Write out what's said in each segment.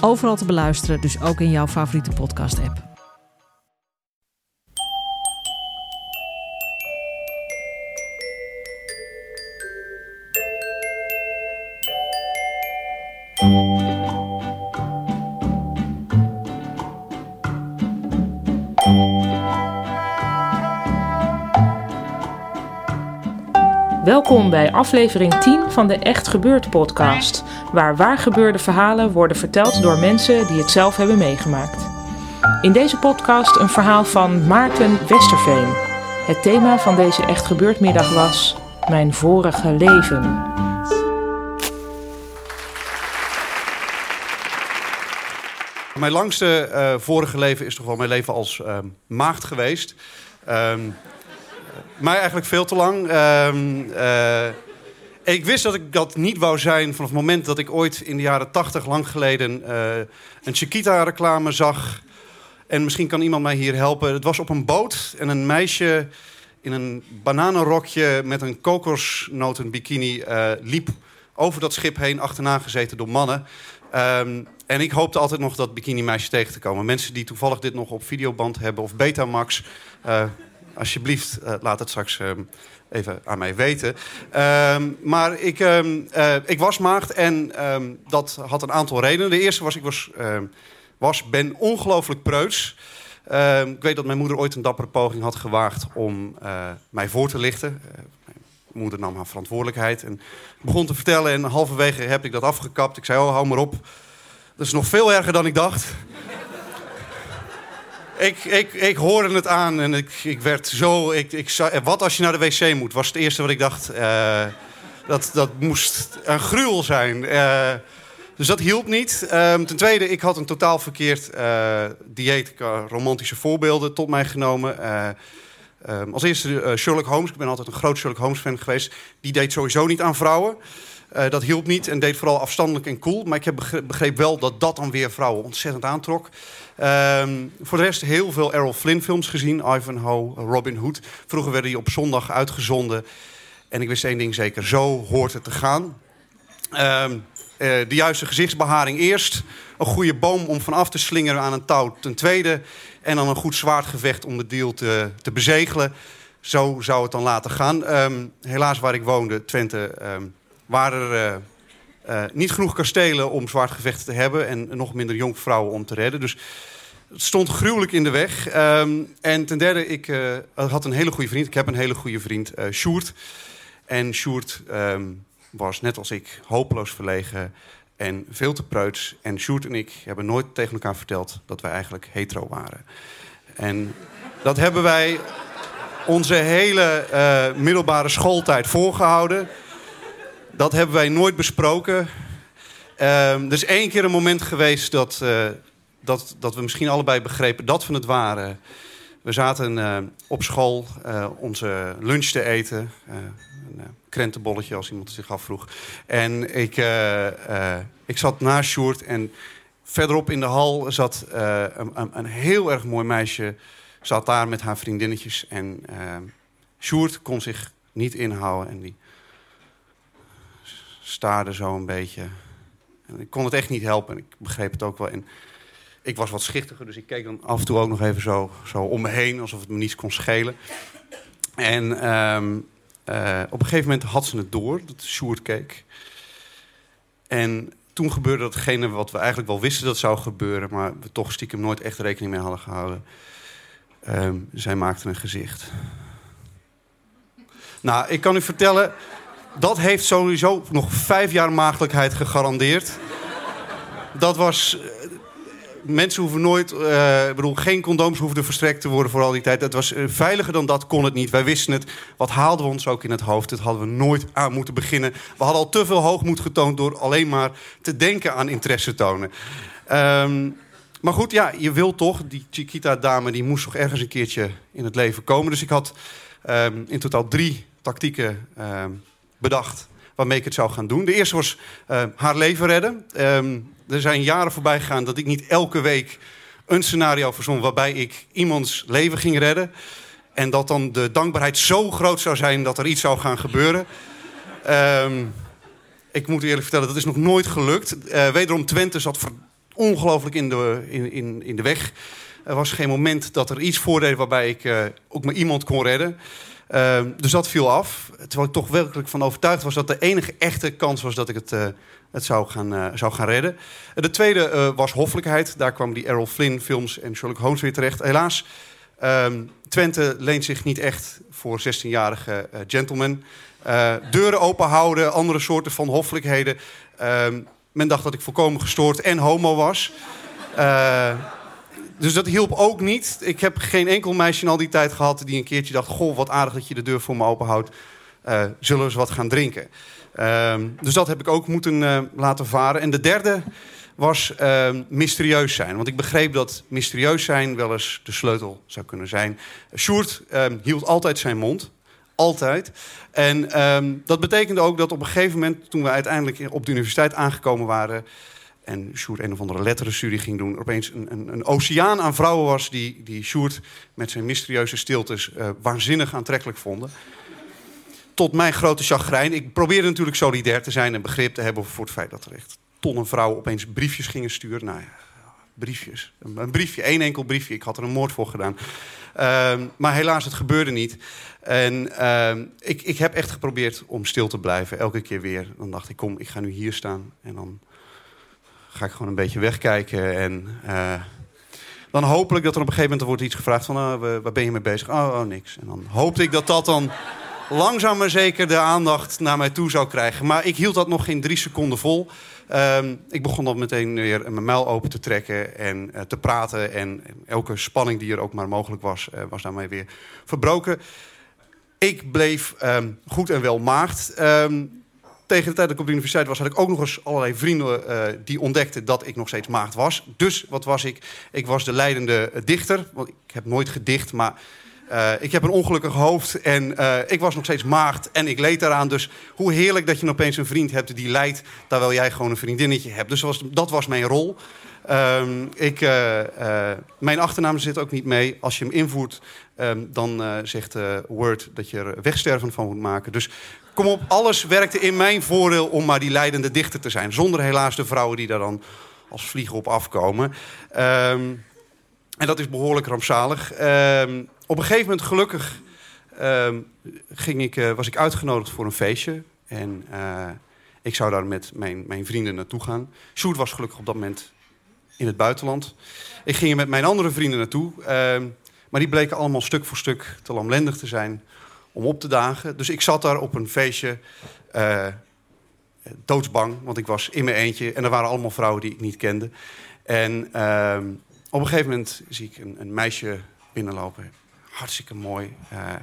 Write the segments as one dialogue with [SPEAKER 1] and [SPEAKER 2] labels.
[SPEAKER 1] Overal te beluisteren, dus ook in jouw favoriete podcast-app.
[SPEAKER 2] Welkom bij aflevering 10 van de Echt Gebeurd podcast, waar waargebeurde verhalen worden verteld door mensen die het zelf hebben meegemaakt. In deze podcast een verhaal van Maarten Westerveen. Het thema van deze Echt Gebeurd was Mijn vorige leven.
[SPEAKER 3] Mijn langste uh, vorige leven is toch wel mijn leven als uh, maagd geweest. Um, mij eigenlijk veel te lang. Um, ik wist dat ik dat niet wou zijn vanaf het moment dat ik ooit in de jaren tachtig, lang geleden, uh, een Chiquita-reclame zag. En misschien kan iemand mij hier helpen. Het was op een boot en een meisje in een bananenrokje met een kokosnotenbikini uh, liep over dat schip heen, achterna gezeten door mannen. Um, en ik hoopte altijd nog dat bikini-meisje tegen te komen. Mensen die toevallig dit nog op videoband hebben of Betamax... Uh, alsjeblieft, uh, laat het straks um, even aan mij weten. Um, maar ik, um, uh, ik was maagd en dat had een aantal redenen. De eerste was, ik was, was ben ongelooflijk preuts. ik weet dat mijn moeder ooit een dappere poging had gewaagd om uh, mij voor te lichten. mijn moeder nam haar verantwoordelijkheid en begon te vertellen. En halverwege heb ik dat afgekapt. Ik zei, oh, hou maar op. Dat is nog veel erger dan ik dacht. Ik, ik, ik hoorde het aan en ik, ik werd zo... Ik, ik, wat als je naar de wc moet, was het eerste wat ik dacht. Uh, dat, dat moest een gruwel zijn. Uh, dus dat hielp niet. Um, ten tweede, ik had een totaal verkeerd uh, dieet. romantische voorbeelden tot mij genomen. Um, als eerste Sherlock Holmes. Ik ben altijd een groot Sherlock Holmes fan geweest. Die deed sowieso niet aan vrouwen. Uh, dat hielp niet en deed vooral afstandelijk en cool. Maar ik heb begreep, wel dat dat dan weer vrouwen ontzettend aantrok. Um, voor de rest heel veel Errol Flynn films gezien. Ivanhoe, Robin Hood. Vroeger werden die op zondag uitgezonden. En ik wist één ding zeker, zo hoort het te gaan. Um, uh, de juiste gezichtsbeharing eerst. Een goede boom om vanaf te slingeren aan een touw ten tweede. En dan een goed zwaardgevecht om de deal te, te bezegelen. Zo zou het dan laten gaan. Um, helaas waar ik woonde, Twente waren er uh, uh, niet genoeg kastelen om zwaardgevechten te hebben... en nog minder jonkvrouwen om te redden. Dus het stond gruwelijk in de weg. Um, en ten derde, ik uh, had een hele goede vriend. Ik heb een hele goede vriend, Sjoerd. En Sjoerd um, was, net als ik, hopeloos verlegen en veel te preuts. En Sjoerd en ik hebben nooit tegen elkaar verteld dat wij eigenlijk hetero waren. En dat hebben wij onze hele middelbare schooltijd voorgehouden... Dat hebben wij nooit besproken. Um, er is één keer een moment geweest dat, uh, dat, dat we misschien allebei begrepen dat we het waren. We zaten uh, op school uh, onze lunch te eten. een krentenbolletje, als iemand zich afvroeg. En ik, ik zat naast Sjoerd en verderop in de hal zat een, een, een, heel erg mooi meisje. Zat daar met haar vriendinnetjes. En Sjoerd kon zich niet inhouden en die staarde zo een beetje. En ik kon het echt niet helpen. Ik begreep het ook wel. En ik was wat schichtiger, dus ik keek dan af en toe ook nog even zo, zo om me heen... alsof het me niets kon schelen. En um, uh, op een gegeven moment had ze het door, dat Sjoerd keek. En toen gebeurde datgene wat we eigenlijk wel wisten dat zou gebeuren... maar we toch stiekem nooit echt rekening mee hadden gehouden. Um, zij maakte een gezicht. Nou, ik kan u vertellen dat heeft sowieso nog vijf jaar maagdelijkheid gegarandeerd. Dat was... Eh, mensen hoeven nooit... Uh, bedoel, geen condooms hoefden verstrekt te worden voor al die tijd. Het was uh, veiliger dan dat kon het niet. Wij wisten het. Wat haalden we ons ook in het hoofd? Dat hadden we nooit aan moeten beginnen. We hadden al te veel hoogmoed getoond... door alleen maar te denken aan interesse tonen. Ehm, maar goed, ja, je wil toch. Die Chiquita-dame die moest toch ergens een keertje in het leven komen. Dus ik had ehm, in totaal drie tactieken ehm, bedacht waarmee ik het zou gaan doen. De eerste was haar leven redden. er zijn jaren voorbij gegaan dat ik niet elke week een scenario verzon waarbij ik iemands leven ging redden. En dat dan de dankbaarheid zo groot zou zijn dat er iets zou gaan gebeuren. ik moet eerlijk vertellen, dat is nog nooit gelukt. Uh, wederom, Twente zat ongelooflijk in de, in, in, in de weg. Er was geen moment dat er iets voordeed waarbij ik uh, ook maar iemand kon redden. Uh, dus dat viel af. Terwijl ik toch werkelijk van overtuigd was dat de enige echte kans was dat ik het, uh, het zou, gaan, uh, zou gaan redden. de tweede was hoffelijkheid. Daar kwamen die Errol Flynn films en Sherlock Holmes weer terecht. Helaas, ehm, Twente leent zich niet echt voor 16-jarige gentlemen. deuren open houden, andere soorten van hoffelijkheden. Ehm, men dacht dat ik volkomen gestoord en homo was. Dus dat hielp ook niet. Ik heb geen enkel meisje in al die tijd gehad die een keertje dacht: Goh, wat aardig dat je de deur voor me openhoudt. Uh, zullen we eens wat gaan drinken? Uh, dus dat heb ik ook moeten uh, laten varen. En de derde was ehm, mysterieus zijn. Want ik begreep dat mysterieus zijn wel eens de sleutel zou kunnen zijn. Sjoerd ehm, hield altijd zijn mond. Altijd. En dat betekende ook dat op een gegeven moment, toen we uiteindelijk op de universiteit aangekomen waren. En Sjoerd een of andere letterenstudie ging doen. opeens een, een, een oceaan aan vrouwen was die, die Sjoerd met zijn mysterieuze stiltes uh, waanzinnig aantrekkelijk vonden. Tot mijn grote chagrijn. Ik probeerde natuurlijk solidair te zijn en begrip te hebben voor het feit dat er echt tonnen vrouwen opeens briefjes gingen sturen. Nou ja, briefjes. Een, briefje, één enkel briefje. Ik had er een moord voor gedaan. Uh, maar helaas, het gebeurde niet. En uh, ik, ik heb echt geprobeerd om stil te blijven, elke keer weer. Dan dacht ik, kom, ik ga nu hier staan. En dan ga ik gewoon een beetje wegkijken. En uh, dan hopelijk dat er op een gegeven moment wordt iets gevraagd van... Uh, waar ben je mee bezig? Oh, oh, niks. En dan hoopte ik dat dat dan langzaam maar zeker de aandacht naar mij toe zou krijgen. Maar ik hield dat nog geen drie seconden vol. Uh, ik begon dan meteen weer mijn muil open te trekken en uh, te praten. En, elke spanning die er ook maar mogelijk was, uh, was daarmee weer verbroken. Ik bleef um, goed en wel maagd. Um, tegen de tijd dat ik op de universiteit was, had ik ook nog eens allerlei vrienden uh, die ontdekten dat ik nog steeds maagd was. Dus wat was ik? Ik was de leidende dichter. Want ik heb nooit gedicht, maar uh, ik heb een ongelukkig hoofd en ik was nog steeds maagd en ik leed daaraan. Dus hoe heerlijk dat je opeens een vriend hebt die lijdt... terwijl jij gewoon een vriendinnetje hebt. Dus dat was mijn rol. Um, ik, mijn achternaam zit ook niet mee. Als je hem invoert, um, dan zegt Word dat je er wegsterven van moet maken. Dus kom op, alles werkte in mijn voordeel om maar die leidende dichter te zijn. Zonder helaas de vrouwen die daar dan als vliegen op afkomen. Um, en dat is behoorlijk rampzalig. Um, op een gegeven moment, gelukkig, um, ging ik, uh, was ik uitgenodigd voor een feestje. En uh, ik zou daar met mijn, mijn vrienden naartoe gaan. Sjoerd was gelukkig op dat moment in het buitenland. Ik ging er met mijn andere vrienden naartoe. Maar die bleken allemaal stuk voor stuk te lamlendig te zijn om op te dagen. Dus ik zat daar op een feestje uh, doodsbang, want ik was in mijn eentje. En er waren allemaal vrouwen die ik niet kende. En ehm, op een gegeven moment zie ik een, een meisje binnenlopen. Hartstikke mooi. Uh,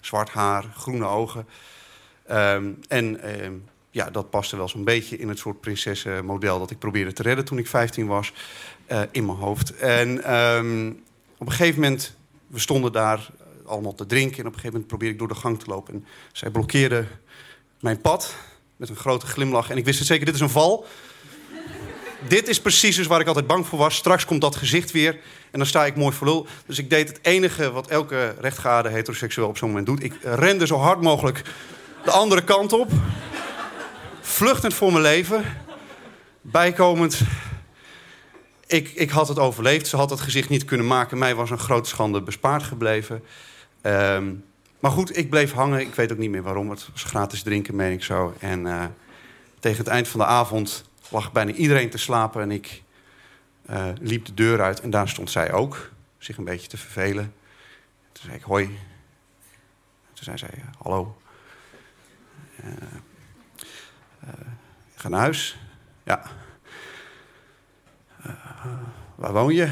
[SPEAKER 3] zwart haar, groene ogen. Um, en um, ja, dat paste wel zo'n beetje in het soort prinsessenmodel dat ik probeerde te redden toen ik 15 was. Uh, in mijn hoofd. En op een gegeven moment, we stonden daar allemaal te drinken. En op een gegeven moment probeerde ik door de gang te lopen. En zij blokkeerde mijn pad met een grote glimlach. En ik wist het zeker, dit is een val dit is precies dus waar ik altijd bang voor was. Straks komt dat gezicht weer en dan sta ik mooi voor lul. Dus ik deed het enige wat elke rechtgaarde heteroseksueel op zo'n moment doet. Ik rende zo hard mogelijk de andere kant op. Vluchtend voor mijn leven. Bijkomend, ik, ik had het overleefd. Ze had het gezicht niet kunnen maken. Mij was een grote schande bespaard gebleven. Um, maar goed, ik bleef hangen. Ik weet ook niet meer waarom. Het was gratis drinken, meen ik zo. En uh, tegen het eind van de avond lag bijna iedereen te slapen en ik uh, liep de deur uit en daar stond zij ook, zich een beetje te vervelen. Toen zei ik hoi. Toen zei zij hallo. Uh, uh, ga naar huis. Ja. waar woon je?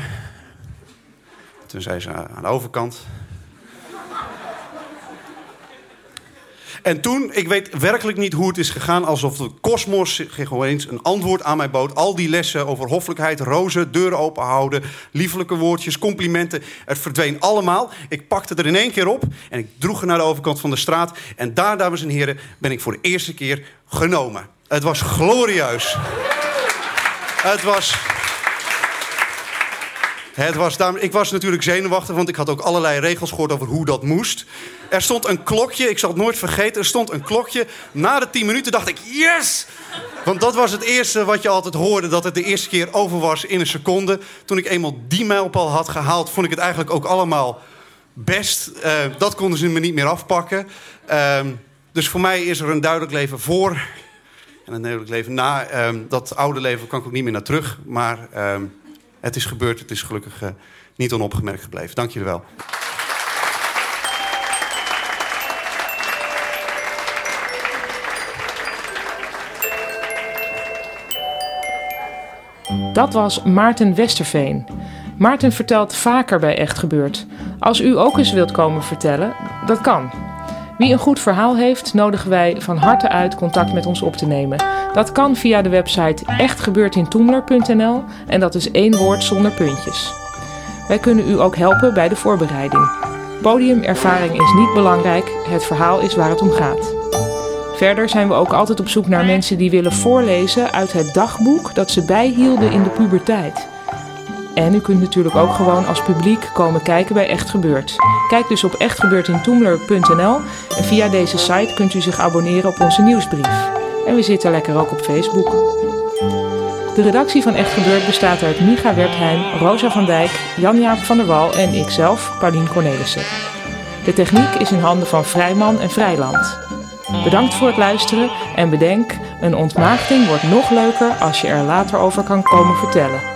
[SPEAKER 3] Toen zei ze aan de overkant. En toen, ik weet werkelijk niet hoe het is gegaan... alsof de kosmos gewoon eens een antwoord aan mij bood. Al die lessen over hoffelijkheid, rozen, deuren openhouden... liefelijke woordjes, complimenten, het verdween allemaal. Ik pakte er in één keer op en ik droeg er naar de overkant van de straat. En daar, dames en heren, ben ik voor de eerste keer genomen. Het was glorieus. Het was... Het was ik was natuurlijk zenuwachtig, want ik had ook allerlei regels gehoord over hoe dat moest. Er stond een klokje, ik zal het nooit vergeten. Er stond een klokje. Na de tien minuten dacht ik, yes! Want dat was het eerste wat je altijd hoorde, dat het de eerste keer over was in een seconde. Toen ik eenmaal die mijlpaal had gehaald, vond ik het eigenlijk ook allemaal best. Uh, dat konden ze me niet meer afpakken. Uh, dus voor mij is er een duidelijk leven voor en een duidelijk leven na. Uh, dat oude leven kan ik ook niet meer naar terug. Maar ehm, het is gebeurd, het is gelukkig uh, niet onopgemerkt gebleven. Dank jullie wel.
[SPEAKER 2] Dat was Maarten Westerveen. Maarten vertelt vaker bij Echt Gebeurd. Als u ook eens wilt komen vertellen, dat kan. Wie een goed verhaal heeft, nodigen wij van harte uit contact met ons op te nemen. Dat kan via de website echtgebeurtintoemler.nl en dat is één woord zonder puntjes. Wij kunnen u ook helpen bij de voorbereiding. Podiumervaring is niet belangrijk, het verhaal is waar het om gaat. Verder zijn we ook altijd op zoek naar mensen die willen voorlezen uit het dagboek dat ze bijhielden in de puberteit. En u kunt natuurlijk ook gewoon als publiek komen kijken bij Echt Gebeurd. Kijk dus op echtgebeurtintoemler.nl en via deze site kunt u zich abonneren op onze nieuwsbrief. En we zitten lekker ook op Facebook. De redactie van Echt Gebeurd bestaat uit Micha Wertheim, Rosa van Dijk, Jan-Jaap van der Wal en ikzelf, Paulien Cornelissen. De techniek is in handen van Vrijman en Vrijland. Bedankt voor het luisteren en bedenk, een ontmaagding wordt nog leuker als je er later over kan komen vertellen.